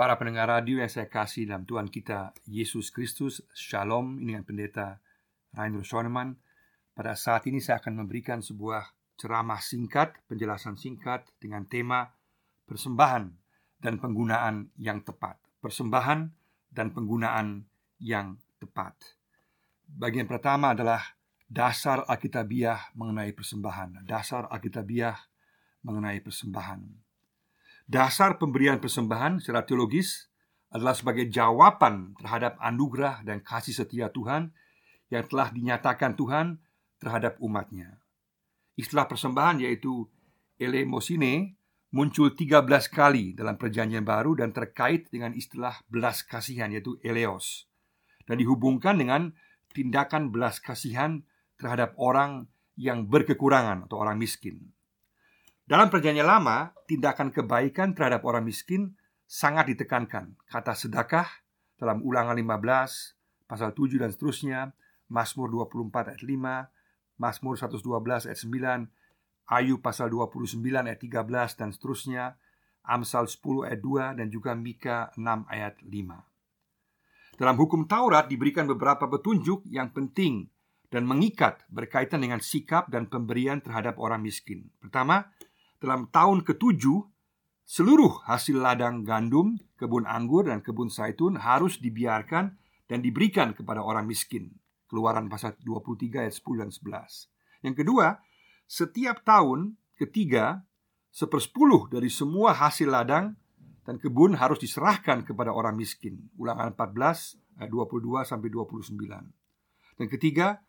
Para pendengar radio yang saya kasih dalam Tuhan kita Yesus Kristus Shalom ini dengan pendeta Rainer Schoenemann. Pada saat ini saya akan memberikan sebuah ceramah singkat Penjelasan singkat dengan tema Persembahan dan penggunaan yang tepat. Persembahan dan penggunaan yang tepat. Bagian pertama adalah Dasar Alkitabiah mengenai persembahan. Dasar Alkitabiah mengenai persembahan Dasar pemberian persembahan secara teologis adalah sebagai jawaban terhadap anugerah dan kasih setia Tuhan yang telah dinyatakan Tuhan terhadap umatnya. Istilah persembahan yaitu elemosine muncul 13 kali dalam perjanjian baru dan terkait dengan istilah belas kasihan yaitu eleos dan dihubungkan dengan tindakan belas kasihan terhadap orang yang berkekurangan atau orang miskin. Dalam perjanjian lama, tindakan kebaikan terhadap orang miskin sangat ditekankan. Kata sedekah dalam ulangan 15, pasal 7 dan seterusnya, Mazmur 24 ayat 5, Mazmur 112 ayat 9, Ayub pasal 29 ayat 13 dan seterusnya, Amsal 10 ayat 2 dan juga Mika 6 ayat 5. Dalam hukum Taurat diberikan beberapa petunjuk yang penting dan mengikat berkaitan dengan sikap dan pemberian terhadap orang miskin. Pertama, dalam tahun ketujuh Seluruh hasil ladang gandum, kebun anggur, dan kebun zaitun harus dibiarkan dan diberikan kepada orang miskin. Keluaran pasal 23 ayat 10 dan 11 Yang kedua, setiap tahun ketiga Sepersepuluh dari semua hasil ladang dan kebun harus diserahkan kepada orang miskin. Ulangan 14 ayat 22 sampai 29 Dan ketiga,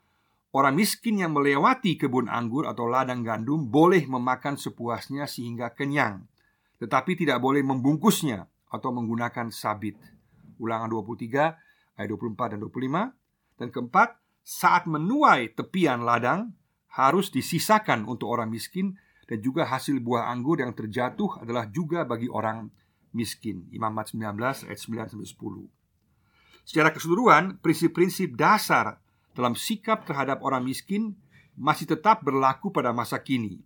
Orang miskin yang melewati kebun anggur atau ladang gandum boleh memakan sepuasnya sehingga kenyang, tetapi tidak boleh membungkusnya atau menggunakan sabit. Ulangan 23 ayat 24 dan 25. Dan keempat, saat menuai tepian ladang harus disisakan untuk orang miskin dan juga hasil buah anggur yang terjatuh adalah juga bagi orang miskin. Imamat 19 ayat 9 sampai 10. Secara keseluruhan, prinsip-prinsip dasar dalam sikap terhadap orang miskin masih tetap berlaku pada masa kini.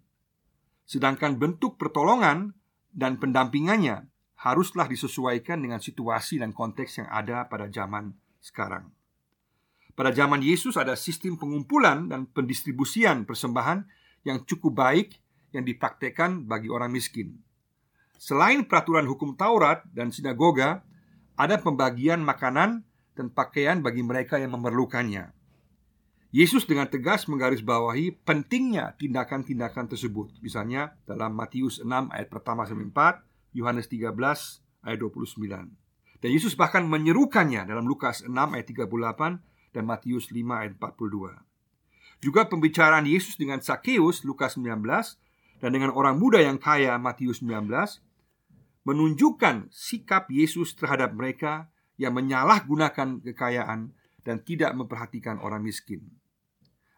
Sedangkan bentuk pertolongan dan pendampingannya haruslah disesuaikan dengan situasi dan konteks yang ada pada zaman sekarang. Pada zaman Yesus ada sistem pengumpulan dan pendistribusian persembahan yang cukup baik yang dipraktekkan bagi orang miskin. Selain peraturan hukum Taurat dan sinagoga, ada pembagian makanan dan pakaian bagi mereka yang memerlukannya. Yesus dengan tegas menggarisbawahi pentingnya tindakan-tindakan tersebut. Misalnya dalam Matius 6 ayat pertama sampai 4, Yohanes 13 ayat 29. Dan Yesus bahkan menyerukannya dalam Lukas 6 ayat 38 dan Matius 5 ayat 42. Juga pembicaraan Yesus dengan Sakeus Lukas 19 dan dengan orang muda yang kaya Matius 19 menunjukkan sikap Yesus terhadap mereka yang menyalahgunakan kekayaan dan tidak memperhatikan orang miskin.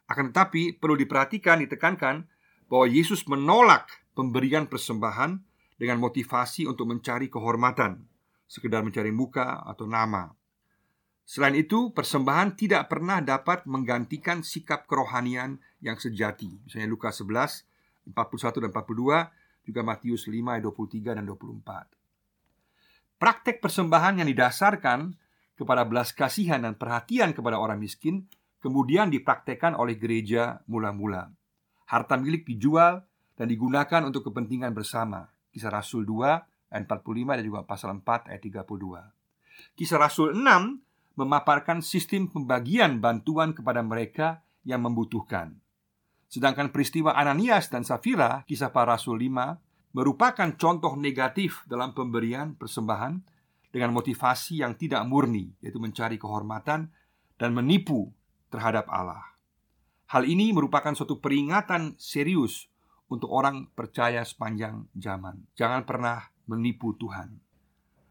Akan tetapi perlu diperhatikan, ditekankan bahwa Yesus menolak pemberian persembahan dengan motivasi untuk mencari kehormatan, sekedar mencari muka atau nama. Selain itu, persembahan tidak pernah dapat menggantikan sikap kerohanian yang sejati. Misalnya Lukas 11, 41 dan 42, juga Matius 5, 23 dan 24. Praktek persembahan yang didasarkan kepada belas kasihan dan perhatian kepada orang miskin kemudian dipraktekkan oleh gereja mula-mula. Harta milik dijual dan digunakan untuk kepentingan bersama. Kisah Rasul 2 ayat 45 dan juga pasal 4 ayat 32. Kisah Rasul 6 memaparkan sistem pembagian bantuan kepada mereka yang membutuhkan. Sedangkan peristiwa Ananias dan Safira, kisah para rasul 5, merupakan contoh negatif dalam pemberian persembahan dengan motivasi yang tidak murni, yaitu mencari kehormatan dan menipu terhadap Allah. Hal ini merupakan suatu peringatan serius untuk orang percaya sepanjang zaman. Jangan pernah menipu Tuhan.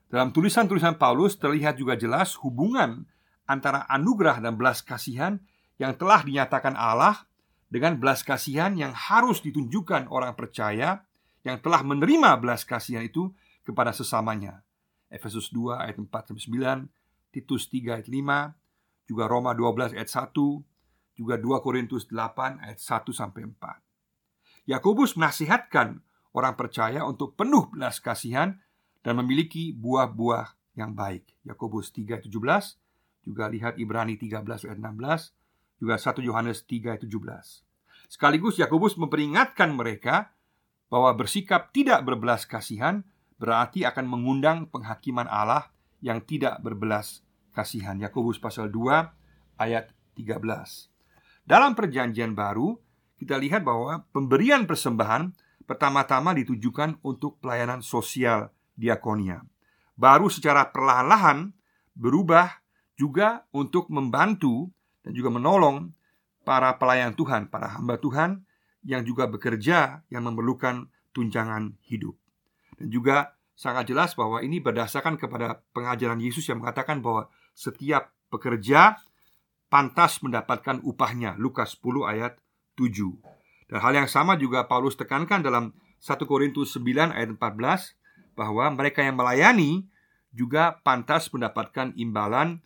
Dalam tulisan-tulisan Paulus terlihat juga jelas hubungan antara anugerah dan belas kasihan yang telah dinyatakan Allah dengan belas kasihan yang harus ditunjukkan orang percaya yang telah menerima belas kasihan itu kepada sesamanya. Efesus 2 ayat 4 9, Titus 3 ayat 5, juga Roma 12 ayat 1, juga 2 Korintus 8 ayat 1 sampai 4. Yakobus menasihatkan orang percaya untuk penuh belas kasihan dan memiliki buah-buah yang baik. Yakobus 3:17, juga lihat Ibrani 13 ayat 16, juga 1 Yohanes 3 ayat 17. Sekaligus Yakobus memperingatkan mereka bahwa bersikap tidak berbelas kasihan berarti akan mengundang penghakiman Allah yang tidak berbelas kasihan. Yakobus pasal 2 ayat 13. Dalam perjanjian baru, kita lihat bahwa pemberian persembahan pertama-tama ditujukan untuk pelayanan sosial diakonia. Baru secara perlahan-lahan berubah juga untuk membantu dan juga menolong para pelayan Tuhan, para hamba Tuhan yang juga bekerja yang memerlukan tunjangan hidup. Dan juga sangat jelas bahwa ini berdasarkan kepada pengajaran Yesus yang mengatakan bahwa setiap pekerja pantas mendapatkan upahnya. Lukas 10 ayat 7. Dan hal yang sama juga Paulus tekankan dalam 1 Korintus 9 ayat 14 bahwa mereka yang melayani juga pantas mendapatkan imbalan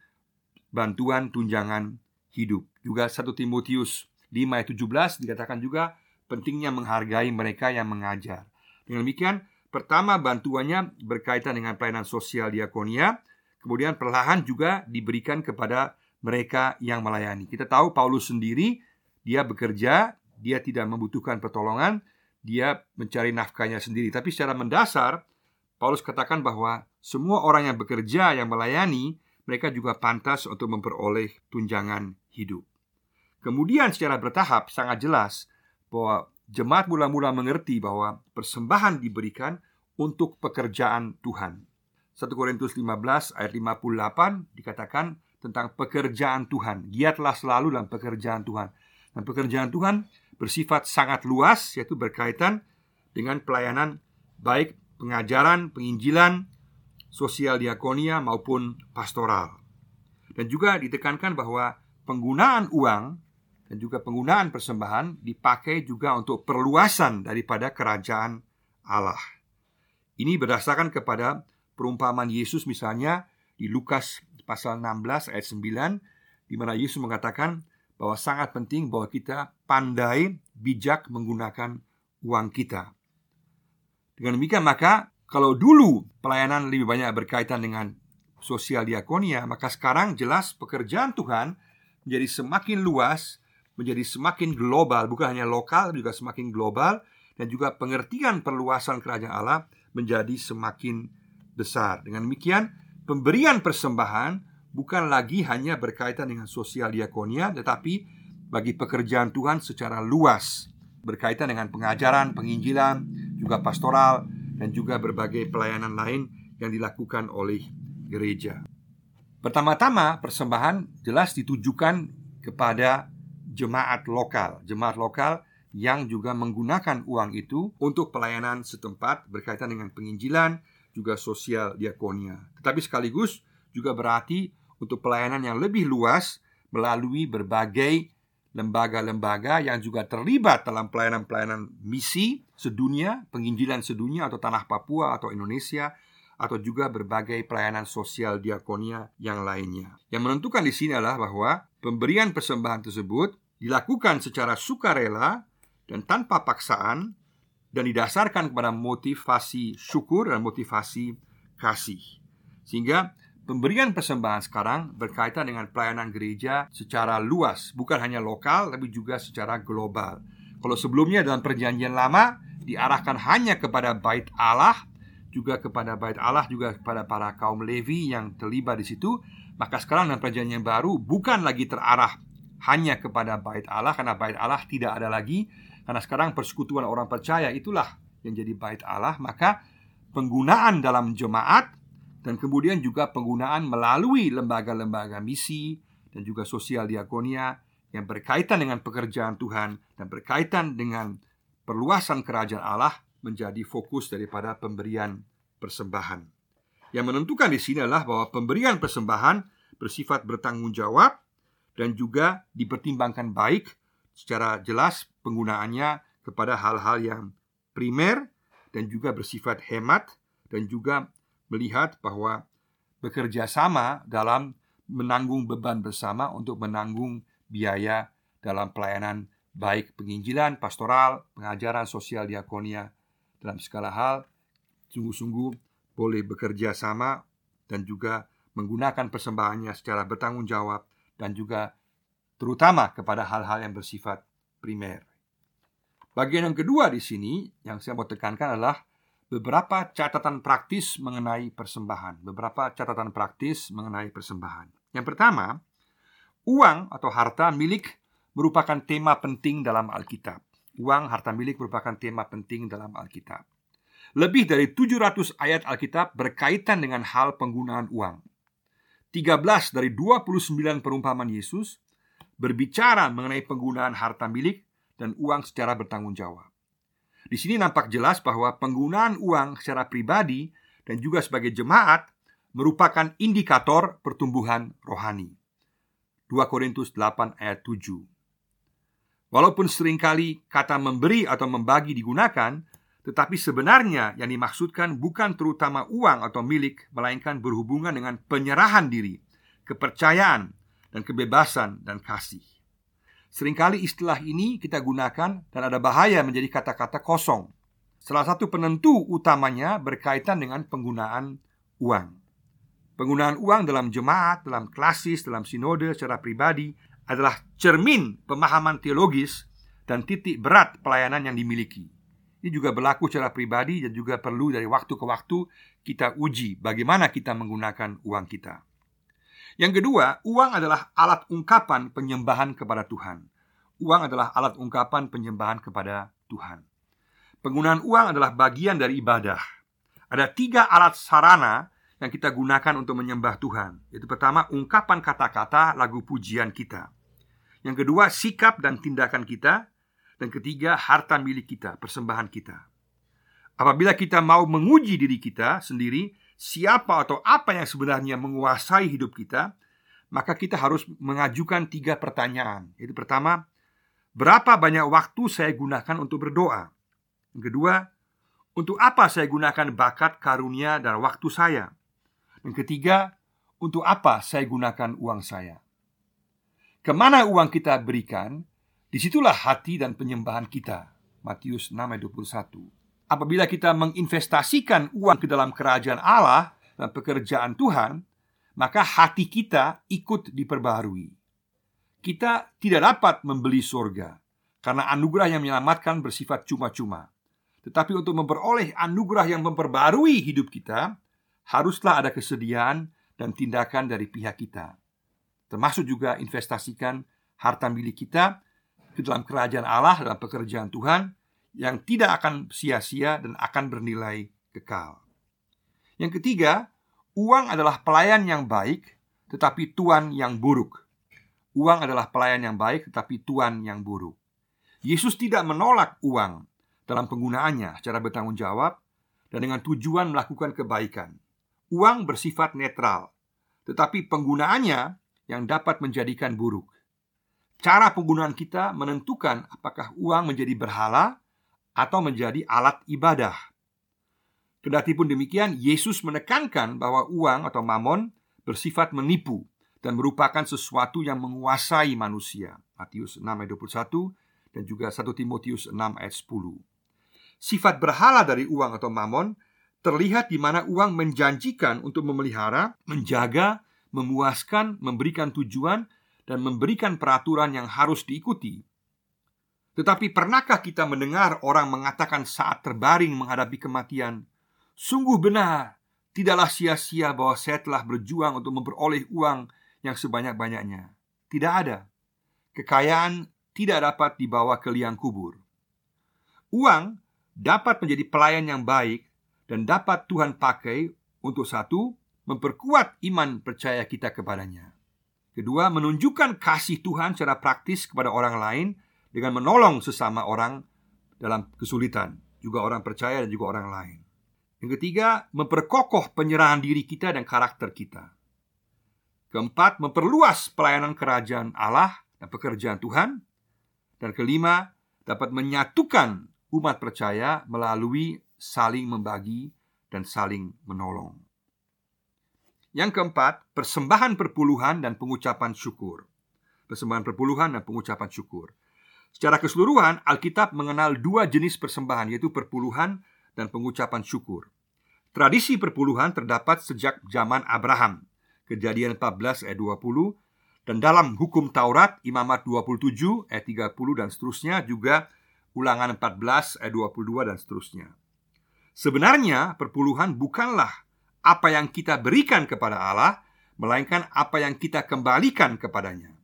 bantuan tunjangan hidup. Juga 1 Timotius 5 ayat 17 dikatakan juga pentingnya menghargai mereka yang mengajar. Dengan demikian, pertama bantuannya berkaitan dengan pelayanan sosial diakonia, kemudian perlahan juga diberikan kepada mereka yang melayani. Kita tahu Paulus sendiri dia bekerja, dia tidak membutuhkan pertolongan, dia mencari nafkahnya sendiri. Tapi secara mendasar Paulus katakan bahwa semua orang yang bekerja yang melayani mereka juga pantas untuk memperoleh tunjangan hidup. Kemudian secara bertahap sangat jelas bahwa jemaat mula-mula mengerti bahwa persembahan diberikan untuk pekerjaan Tuhan. 1 Korintus 15 ayat 58 dikatakan tentang pekerjaan Tuhan. Giatlah selalu dalam pekerjaan Tuhan. Dan pekerjaan Tuhan bersifat sangat luas yaitu berkaitan dengan pelayanan baik pengajaran, penginjilan, sosial diakonia maupun pastoral. Dan juga ditekankan bahwa penggunaan uang dan juga penggunaan persembahan dipakai juga untuk perluasan daripada kerajaan Allah. Ini berdasarkan kepada perumpamaan Yesus misalnya di Lukas pasal 16 ayat 9 di mana Yesus mengatakan bahwa sangat penting bahwa kita pandai bijak menggunakan uang kita. Dengan demikian maka kalau dulu pelayanan lebih banyak berkaitan dengan sosial diakonia, maka sekarang jelas pekerjaan Tuhan menjadi semakin luas menjadi semakin global, bukan hanya lokal, juga semakin global, dan juga pengertian perluasan kerajaan Allah menjadi semakin besar. Dengan demikian, pemberian persembahan bukan lagi hanya berkaitan dengan sosial diakonia, tetapi bagi pekerjaan Tuhan secara luas, berkaitan dengan pengajaran, penginjilan, juga pastoral, dan juga berbagai pelayanan lain yang dilakukan oleh gereja. Pertama-tama, persembahan jelas ditujukan kepada jemaat lokal, jemaat lokal yang juga menggunakan uang itu untuk pelayanan setempat berkaitan dengan penginjilan, juga sosial diakonia. Tetapi sekaligus juga berarti untuk pelayanan yang lebih luas melalui berbagai lembaga-lembaga yang juga terlibat dalam pelayanan-pelayanan misi sedunia, penginjilan sedunia atau tanah Papua atau Indonesia atau juga berbagai pelayanan sosial diakonia yang lainnya. Yang menentukan di sini adalah bahwa pemberian persembahan tersebut dilakukan secara sukarela dan tanpa paksaan dan didasarkan kepada motivasi syukur dan motivasi kasih. Sehingga pemberian persembahan sekarang berkaitan dengan pelayanan gereja secara luas, bukan hanya lokal tapi juga secara global. Kalau sebelumnya dalam perjanjian lama diarahkan hanya kepada bait Allah, juga kepada bait Allah juga kepada para kaum Levi yang terlibat di situ, maka sekarang dalam perjanjian baru bukan lagi terarah hanya kepada bait Allah karena bait Allah tidak ada lagi karena sekarang persekutuan orang percaya itulah yang jadi bait Allah maka penggunaan dalam jemaat dan kemudian juga penggunaan melalui lembaga-lembaga misi dan juga sosial diakonia yang berkaitan dengan pekerjaan Tuhan dan berkaitan dengan perluasan kerajaan Allah menjadi fokus daripada pemberian persembahan. Yang menentukan di sini adalah bahwa pemberian persembahan bersifat bertanggung jawab dan juga dipertimbangkan baik secara jelas penggunaannya kepada hal-hal yang primer dan juga bersifat hemat dan juga melihat bahwa bekerja sama dalam menanggung beban bersama untuk menanggung biaya dalam pelayanan baik penginjilan, pastoral, pengajaran sosial diakonia dalam segala hal sungguh-sungguh boleh bekerja sama dan juga menggunakan persembahannya secara bertanggung jawab dan juga terutama kepada hal-hal yang bersifat primer. Bagian yang kedua di sini yang saya mau tekankan adalah beberapa catatan praktis mengenai persembahan. Beberapa catatan praktis mengenai persembahan. Yang pertama, uang atau harta milik merupakan tema penting dalam Alkitab. Uang harta milik merupakan tema penting dalam Alkitab. Lebih dari 700 ayat Alkitab berkaitan dengan hal penggunaan uang. 13 dari 29 perumpamaan Yesus berbicara mengenai penggunaan harta milik dan uang secara bertanggung jawab. Di sini nampak jelas bahwa penggunaan uang secara pribadi dan juga sebagai jemaat merupakan indikator pertumbuhan rohani. 2 Korintus 8 ayat 7 Walaupun sering kali kata memberi atau membagi digunakan, tetapi sebenarnya yang dimaksudkan bukan terutama uang atau milik, melainkan berhubungan dengan penyerahan diri, kepercayaan, dan kebebasan dan kasih. Seringkali istilah ini kita gunakan dan ada bahaya menjadi kata-kata kosong. Salah satu penentu utamanya berkaitan dengan penggunaan uang. Penggunaan uang dalam jemaat, dalam klasis, dalam sinode secara pribadi adalah cermin pemahaman teologis dan titik berat pelayanan yang dimiliki. Ini juga berlaku secara pribadi dan juga perlu dari waktu ke waktu kita uji bagaimana kita menggunakan uang kita. Yang kedua, uang adalah alat ungkapan penyembahan kepada Tuhan. Uang adalah alat ungkapan penyembahan kepada Tuhan. Penggunaan uang adalah bagian dari ibadah. Ada tiga alat sarana yang kita gunakan untuk menyembah Tuhan. Yaitu pertama, ungkapan kata-kata lagu pujian kita. Yang kedua, sikap dan tindakan kita. Dan ketiga, harta milik kita, persembahan kita. Apabila kita mau menguji diri kita sendiri, siapa atau apa yang sebenarnya menguasai hidup kita, maka kita harus mengajukan tiga pertanyaan. Itu pertama, berapa banyak waktu saya gunakan untuk berdoa? Yang kedua, untuk apa saya gunakan bakat, karunia, dan waktu saya? Yang ketiga, untuk apa saya gunakan uang saya? Ke mana uang kita berikan, di situlah hati dan penyembahan kita. Matius 6 ayat 21 apabila kita menginvestasikan uang ke dalam kerajaan Allah dan pekerjaan Tuhan, maka hati kita ikut diperbarui. Kita tidak dapat membeli surga karena anugerah yang menyelamatkan bersifat cuma-cuma. Tetapi untuk memperoleh anugerah yang memperbarui hidup kita, haruslah ada kesediaan dan tindakan dari pihak kita. Termasuk juga investasikan harta milik kita ke dalam kerajaan Allah dalam pekerjaan Tuhan yang tidak akan sia-sia dan akan bernilai kekal. Yang ketiga, uang adalah pelayan yang baik tetapi tuan yang buruk. Uang adalah pelayan yang baik tetapi tuan yang buruk. Yesus tidak menolak uang dalam penggunaannya secara bertanggung jawab dan dengan tujuan melakukan kebaikan. Uang bersifat netral, tetapi penggunaannya yang dapat menjadikan buruk. Cara penggunaan kita menentukan apakah uang menjadi berhala atau menjadi alat ibadah. Kendati pun demikian, Yesus menekankan bahwa uang atau mamon bersifat menipu dan merupakan sesuatu yang menguasai manusia. Matius 6 ayat 21 dan juga 1 Timotius 6 ayat 10. Sifat berhala dari uang atau mamon terlihat di mana uang menjanjikan untuk memelihara, menjaga, memuaskan, memberikan tujuan, dan memberikan peraturan yang harus diikuti tetapi pernahkah kita mendengar orang mengatakan saat terbaring menghadapi kematian, "Sungguh benar, tidaklah sia-sia bahwa saya telah berjuang untuk memperoleh uang yang sebanyak-banyaknya." Tidak ada. Kekayaan tidak dapat dibawa ke liang kubur. Uang dapat menjadi pelayan yang baik dan dapat Tuhan pakai untuk satu, memperkuat iman percaya kita kepadanya. Kedua, menunjukkan kasih Tuhan secara praktis kepada orang lain dengan menolong sesama orang dalam kesulitan, juga orang percaya dan juga orang lain. Yang ketiga, memperkokoh penyerahan diri kita dan karakter kita. Keempat, memperluas pelayanan kerajaan Allah dan pekerjaan Tuhan. Dan kelima, dapat menyatukan umat percaya melalui saling membagi dan saling menolong. Yang keempat, persembahan perpuluhan dan pengucapan syukur. Persembahan perpuluhan dan pengucapan syukur. Secara keseluruhan, Alkitab mengenal dua jenis persembahan, yaitu perpuluhan dan pengucapan syukur. Tradisi perpuluhan terdapat sejak zaman Abraham Kejadian 14 ayat 20 Dan dalam hukum Taurat Imamat 27 ayat 30 dan seterusnya Juga ulangan 14 ayat 22 dan seterusnya Sebenarnya perpuluhan bukanlah apa yang kita berikan kepada Allah Melainkan apa yang kita kembalikan kepadanya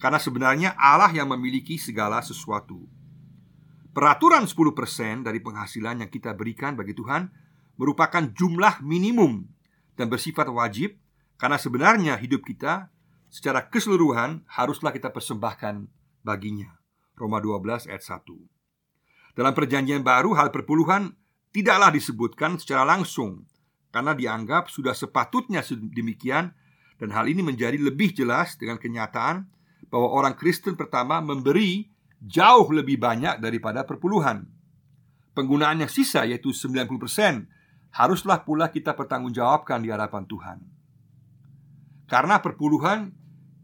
Karena sebenarnya Allah yang memiliki segala sesuatu Peraturan 10% dari penghasilan yang kita berikan bagi Tuhan merupakan jumlah minimum dan bersifat wajib karena sebenarnya hidup kita secara keseluruhan haruslah kita persembahkan baginya. Roma 12 ayat 1. Dalam perjanjian baru hal perpuluhan tidaklah disebutkan secara langsung karena dianggap sudah sepatutnya demikian dan hal ini menjadi lebih jelas dengan kenyataan bahwa orang Kristen pertama memberi jauh lebih banyak daripada perpuluhan. Penggunaan yang sisa yaitu 90% haruslah pula kita pertanggungjawabkan di hadapan Tuhan. Karena perpuluhan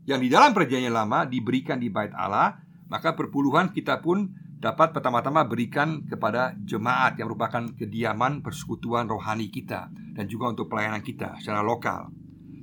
yang di dalam perjanjian lama diberikan di bait Allah, maka perpuluhan kita pun dapat pertama-tama berikan kepada jemaat yang merupakan kediaman persekutuan rohani kita dan juga untuk pelayanan kita secara lokal.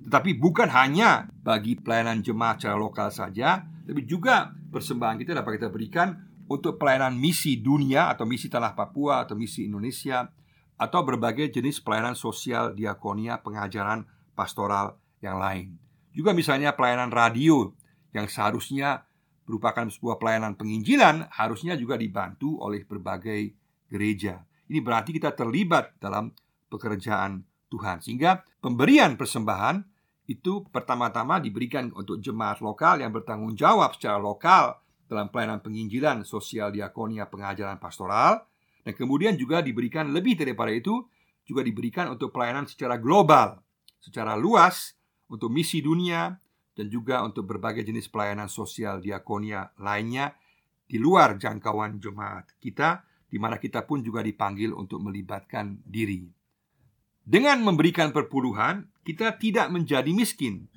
Tetapi bukan hanya bagi pelayanan jemaat secara lokal saja, tapi juga persembahan kita dapat kita berikan untuk pelayanan misi dunia atau misi tanah Papua atau misi Indonesia atau berbagai jenis pelayanan sosial, diakonia, pengajaran, pastoral yang lain. Juga misalnya pelayanan radio yang seharusnya merupakan sebuah pelayanan penginjilan harusnya juga dibantu oleh berbagai gereja. Ini berarti kita terlibat dalam pekerjaan Tuhan sehingga pemberian persembahan itu pertama-tama diberikan untuk jemaat lokal yang bertanggung jawab secara lokal dalam pelayanan penginjilan, sosial, diakonia, pengajaran pastoral dan kemudian juga diberikan lebih daripada itu Juga diberikan untuk pelayanan secara global Secara luas Untuk misi dunia Dan juga untuk berbagai jenis pelayanan sosial diakonia lainnya Di luar jangkauan jemaat kita di mana kita pun juga dipanggil untuk melibatkan diri. Dengan memberikan perpuluhan, kita tidak menjadi miskin,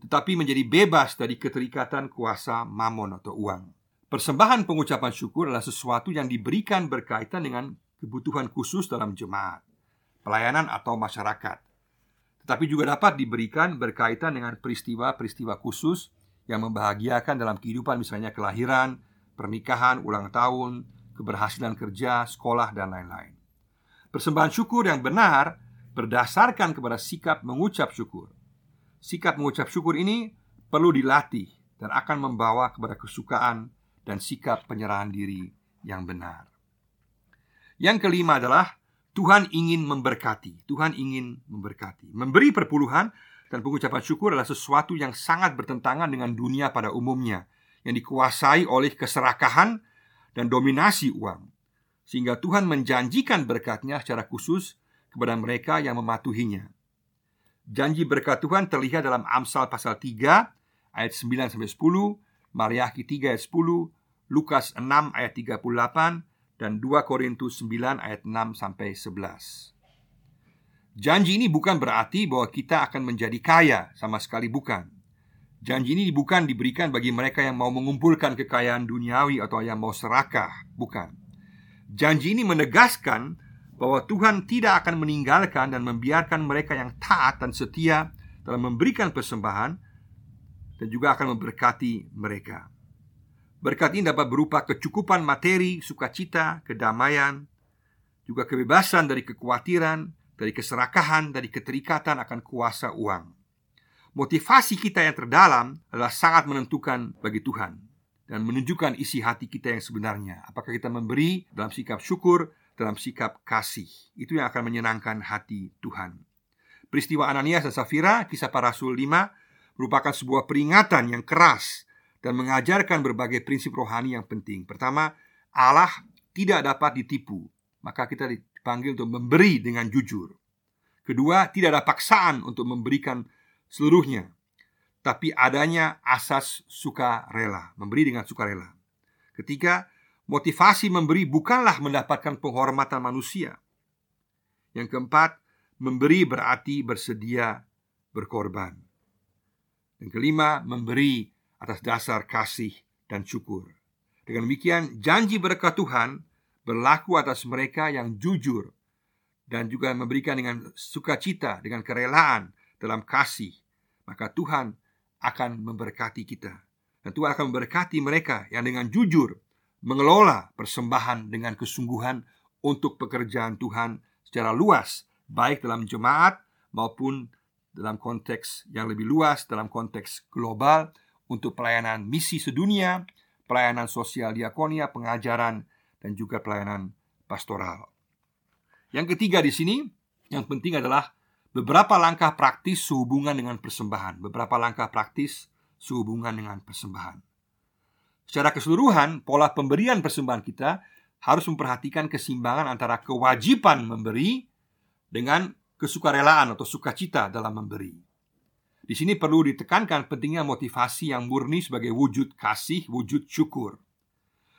tetapi menjadi bebas dari keterikatan kuasa mamon atau uang. Persembahan pengucapan syukur adalah sesuatu yang diberikan berkaitan dengan kebutuhan khusus dalam jemaat, pelayanan atau masyarakat. Tetapi juga dapat diberikan berkaitan dengan peristiwa-peristiwa khusus yang membahagiakan dalam kehidupan misalnya kelahiran, pernikahan, ulang tahun, keberhasilan kerja, sekolah, dan lain-lain. Persembahan syukur yang benar berdasarkan kepada sikap mengucap syukur. Sikap mengucap syukur ini perlu dilatih dan akan membawa kepada kesukaan dan sikap penyerahan diri yang benar. Yang kelima adalah Tuhan ingin memberkati. Tuhan ingin memberkati. Memberi perpuluhan dan pengucapan syukur adalah sesuatu yang sangat bertentangan dengan dunia pada umumnya yang dikuasai oleh keserakahan dan dominasi uang. Sehingga Tuhan menjanjikan berkatnya secara khusus kepada mereka yang mematuhinya. Janji berkat Tuhan terlihat dalam Amsal pasal 3 ayat 9 sampai 10, Mariaki 3 ayat 10, Lukas 6 ayat 38 dan 2 Korintus 9 ayat 6 sampai 11. Janji ini bukan berarti bahwa kita akan menjadi kaya, sama sekali bukan. Janji ini bukan diberikan bagi mereka yang mau mengumpulkan kekayaan duniawi atau yang mau serakah, bukan. Janji ini menegaskan bahwa Tuhan tidak akan meninggalkan dan membiarkan mereka yang taat dan setia dalam memberikan persembahan dan juga akan memberkati mereka. Berkat ini dapat berupa kecukupan materi, sukacita, kedamaian, juga kebebasan dari kekhawatiran, dari keserakahan, dari keterikatan akan kuasa uang. Motivasi kita yang terdalam adalah sangat menentukan bagi Tuhan dan menunjukkan isi hati kita yang sebenarnya. Apakah kita memberi dalam sikap syukur, dalam sikap kasih. Itu yang akan menyenangkan hati Tuhan. Peristiwa Ananias dan Safira, kisah para rasul 5, merupakan sebuah peringatan yang keras dan mengajarkan berbagai prinsip rohani yang penting. Pertama, Allah tidak dapat ditipu, maka kita dipanggil untuk memberi dengan jujur. Kedua, tidak ada paksaan untuk memberikan seluruhnya, tapi adanya asas sukarela, memberi dengan sukarela. Ketiga, motivasi memberi bukanlah mendapatkan penghormatan manusia. Yang keempat, memberi berarti bersedia berkorban. Yang kelima, memberi atas dasar kasih dan syukur. Dengan demikian, janji berkat Tuhan berlaku atas mereka yang jujur dan juga memberikan dengan sukacita, dengan kerelaan dalam kasih, maka Tuhan akan memberkati kita. Dan Tuhan akan memberkati mereka yang dengan jujur mengelola persembahan dengan kesungguhan untuk pekerjaan Tuhan secara luas, baik dalam jemaat maupun dalam konteks yang lebih luas, dalam konteks global, untuk pelayanan misi sedunia, pelayanan sosial diakonia, pengajaran, dan juga pelayanan pastoral. Yang ketiga di sini, yang penting adalah beberapa langkah praktis sehubungan dengan persembahan. Beberapa langkah praktis sehubungan dengan persembahan. Secara keseluruhan, pola pemberian persembahan kita harus memperhatikan keseimbangan antara kewajiban memberi dengan kesukarelaan atau sukacita dalam memberi. Di sini perlu ditekankan pentingnya motivasi yang murni sebagai wujud kasih, wujud syukur.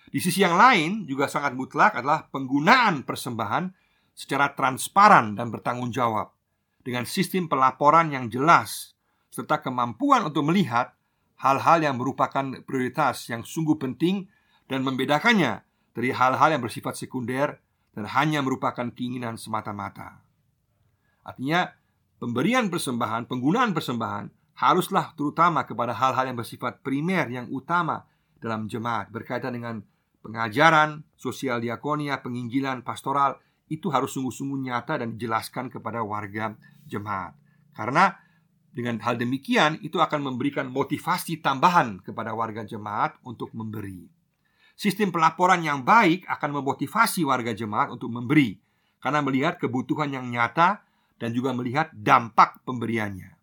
Di sisi yang lain juga sangat mutlak adalah penggunaan persembahan secara transparan dan bertanggung jawab dengan sistem pelaporan yang jelas serta kemampuan untuk melihat hal-hal yang merupakan prioritas yang sungguh penting dan membedakannya dari hal-hal yang bersifat sekunder dan hanya merupakan keinginan semata-mata. Artinya, pemberian persembahan, penggunaan persembahan haruslah terutama kepada hal-hal yang bersifat primer yang utama dalam jemaat berkaitan dengan pengajaran, sosial diakonia, penginjilan, pastoral itu harus sungguh-sungguh nyata dan dijelaskan kepada warga jemaat. Karena dengan hal demikian itu akan memberikan motivasi tambahan kepada warga jemaat untuk memberi. Sistem pelaporan yang baik akan memotivasi warga jemaat untuk memberi karena melihat kebutuhan yang nyata dan juga melihat dampak pemberiannya.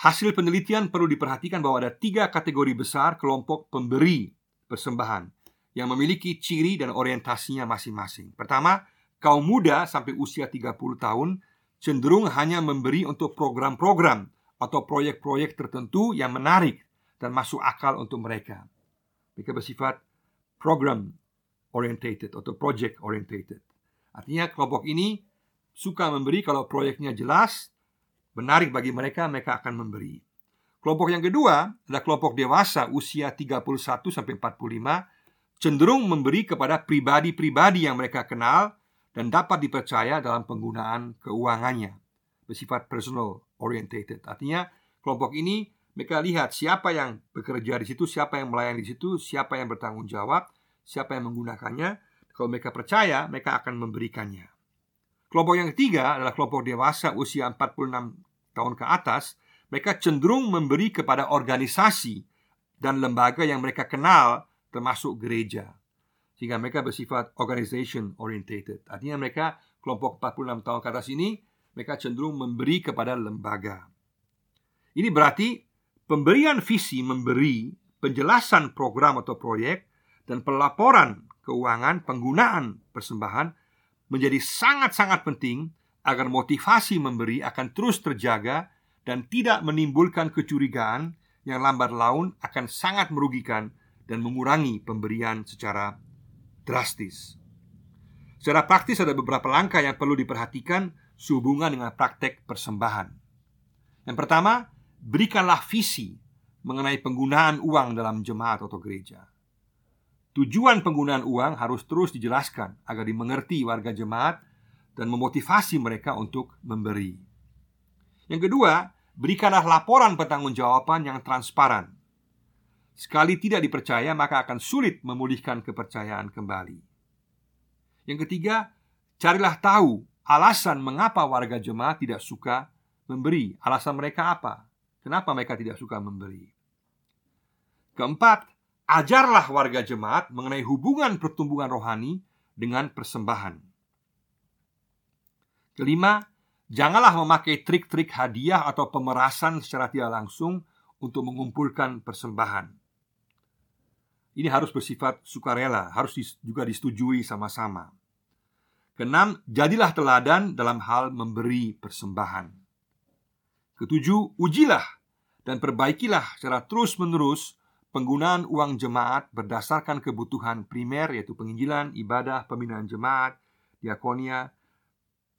Hasil penelitian perlu diperhatikan bahwa ada tiga kategori besar kelompok pemberi persembahan yang memiliki ciri dan orientasinya masing-masing. Pertama, kaum muda sampai usia 30 tahun cenderung hanya memberi untuk program-program atau proyek-proyek tertentu yang menarik dan masuk akal untuk mereka. Mereka bersifat program orientated atau project orientated. Artinya kelompok ini suka memberi kalau proyeknya jelas, menarik bagi mereka, mereka akan memberi. Kelompok yang kedua adalah kelompok dewasa usia 31 sampai 45 cenderung memberi kepada pribadi-pribadi yang mereka kenal dan dapat dipercaya dalam penggunaan keuangannya. Bersifat personal orientated. Artinya kelompok ini mereka lihat siapa yang bekerja di situ, siapa yang melayani di situ, siapa yang bertanggung jawab, siapa yang menggunakannya. Kalau mereka percaya, mereka akan memberikannya. Kelompok yang ketiga adalah kelompok dewasa usia 46 tahun ke atas. Mereka cenderung memberi kepada organisasi dan lembaga yang mereka kenal termasuk gereja. Sehingga mereka bersifat organization orientated. Artinya mereka kelompok 46 tahun ke atas ini mereka cenderung memberi kepada lembaga. Ini berarti pemberian visi memberi penjelasan program atau proyek dan pelaporan keuangan penggunaan persembahan menjadi sangat-sangat penting agar motivasi memberi akan terus terjaga dan tidak menimbulkan kecurigaan yang lambat laun akan sangat merugikan dan mengurangi pemberian secara drastis. Secara praktis ada beberapa langkah yang perlu diperhatikan sehubungan dengan praktek persembahan. Yang pertama, berikanlah visi mengenai penggunaan uang dalam jemaat atau gereja. Tujuan penggunaan uang harus terus dijelaskan agar dimengerti warga jemaat dan memotivasi mereka untuk memberi. Yang kedua, berikanlah laporan pertanggungjawaban yang transparan. Sekali tidak dipercaya, maka akan sulit memulihkan kepercayaan kembali. Yang ketiga, carilah tahu alasan mengapa warga jemaat tidak suka memberi. Alasan mereka apa? Kenapa mereka tidak suka memberi? Keempat, Ajarlah warga jemaat mengenai hubungan pertumbuhan rohani dengan persembahan. Kelima, janganlah memakai trik-trik hadiah atau pemerasan secara tidak langsung untuk mengumpulkan persembahan. Ini harus bersifat sukarela, harus juga disetujui sama-sama. Keenam, jadilah teladan dalam hal memberi persembahan. Ketujuh, ujilah dan perbaikilah secara terus-menerus penggunaan uang jemaat berdasarkan kebutuhan primer yaitu penginjilan, ibadah, pembinaan jemaat, diakonia,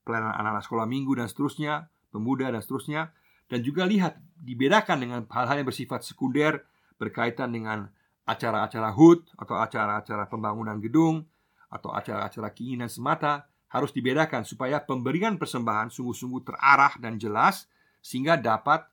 pelayanan anak-anak sekolah minggu dan seterusnya, pemuda dan seterusnya dan juga lihat dibedakan dengan hal-hal yang bersifat sekunder berkaitan dengan acara-acara HUT atau acara-acara pembangunan gedung atau acara-acara keinginan semata harus dibedakan supaya pemberian persembahan sungguh-sungguh terarah dan jelas sehingga dapat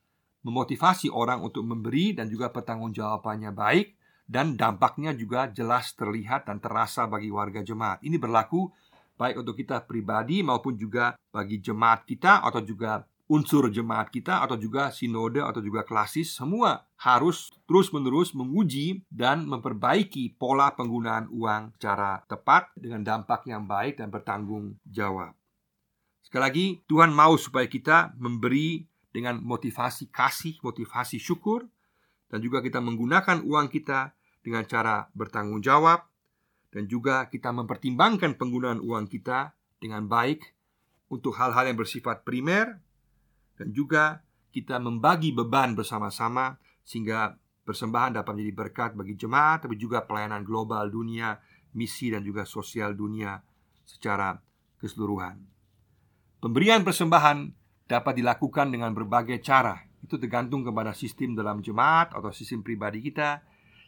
memotivasi orang untuk memberi dan juga pertanggungjawabannya baik dan dampaknya juga jelas terlihat dan terasa bagi warga jemaat. Ini berlaku baik untuk kita pribadi maupun juga bagi jemaat kita atau juga unsur jemaat kita atau juga sinode atau juga klasis semua harus terus-menerus menguji dan memperbaiki pola penggunaan uang secara tepat dengan dampak yang baik dan bertanggung jawab. Sekali lagi, Tuhan mau supaya kita memberi dengan motivasi kasih, motivasi syukur dan juga kita menggunakan uang kita dengan cara bertanggung jawab dan juga kita mempertimbangkan penggunaan uang kita dengan baik untuk hal-hal yang bersifat primer dan juga kita membagi beban bersama-sama sehingga persembahan dapat menjadi berkat bagi jemaat tapi juga pelayanan global dunia, misi dan juga sosial dunia secara keseluruhan. Pemberian persembahan dapat dilakukan dengan berbagai cara. Itu tergantung kepada sistem dalam jemaat atau sistem pribadi kita.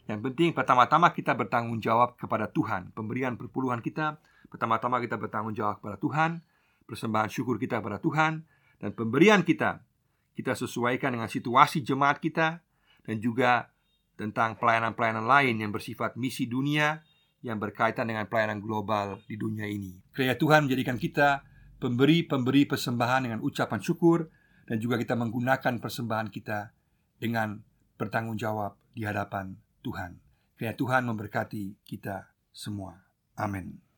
Yang penting pertama-tama kita bertanggung jawab kepada Tuhan. Pemberian perpuluhan kita pertama-tama kita bertanggung jawab kepada Tuhan, persembahan syukur kita kepada Tuhan dan pemberian kita kita sesuaikan dengan situasi jemaat kita dan juga tentang pelayanan-pelayanan lain yang bersifat misi dunia yang berkaitan dengan pelayanan global di dunia ini. Kiranya Tuhan menjadikan kita pemberi-pemberi persembahan dengan ucapan syukur dan juga kita menggunakan persembahan kita dengan bertanggung jawab di hadapan Tuhan. Kiranya Tuhan memberkati kita semua. Amin.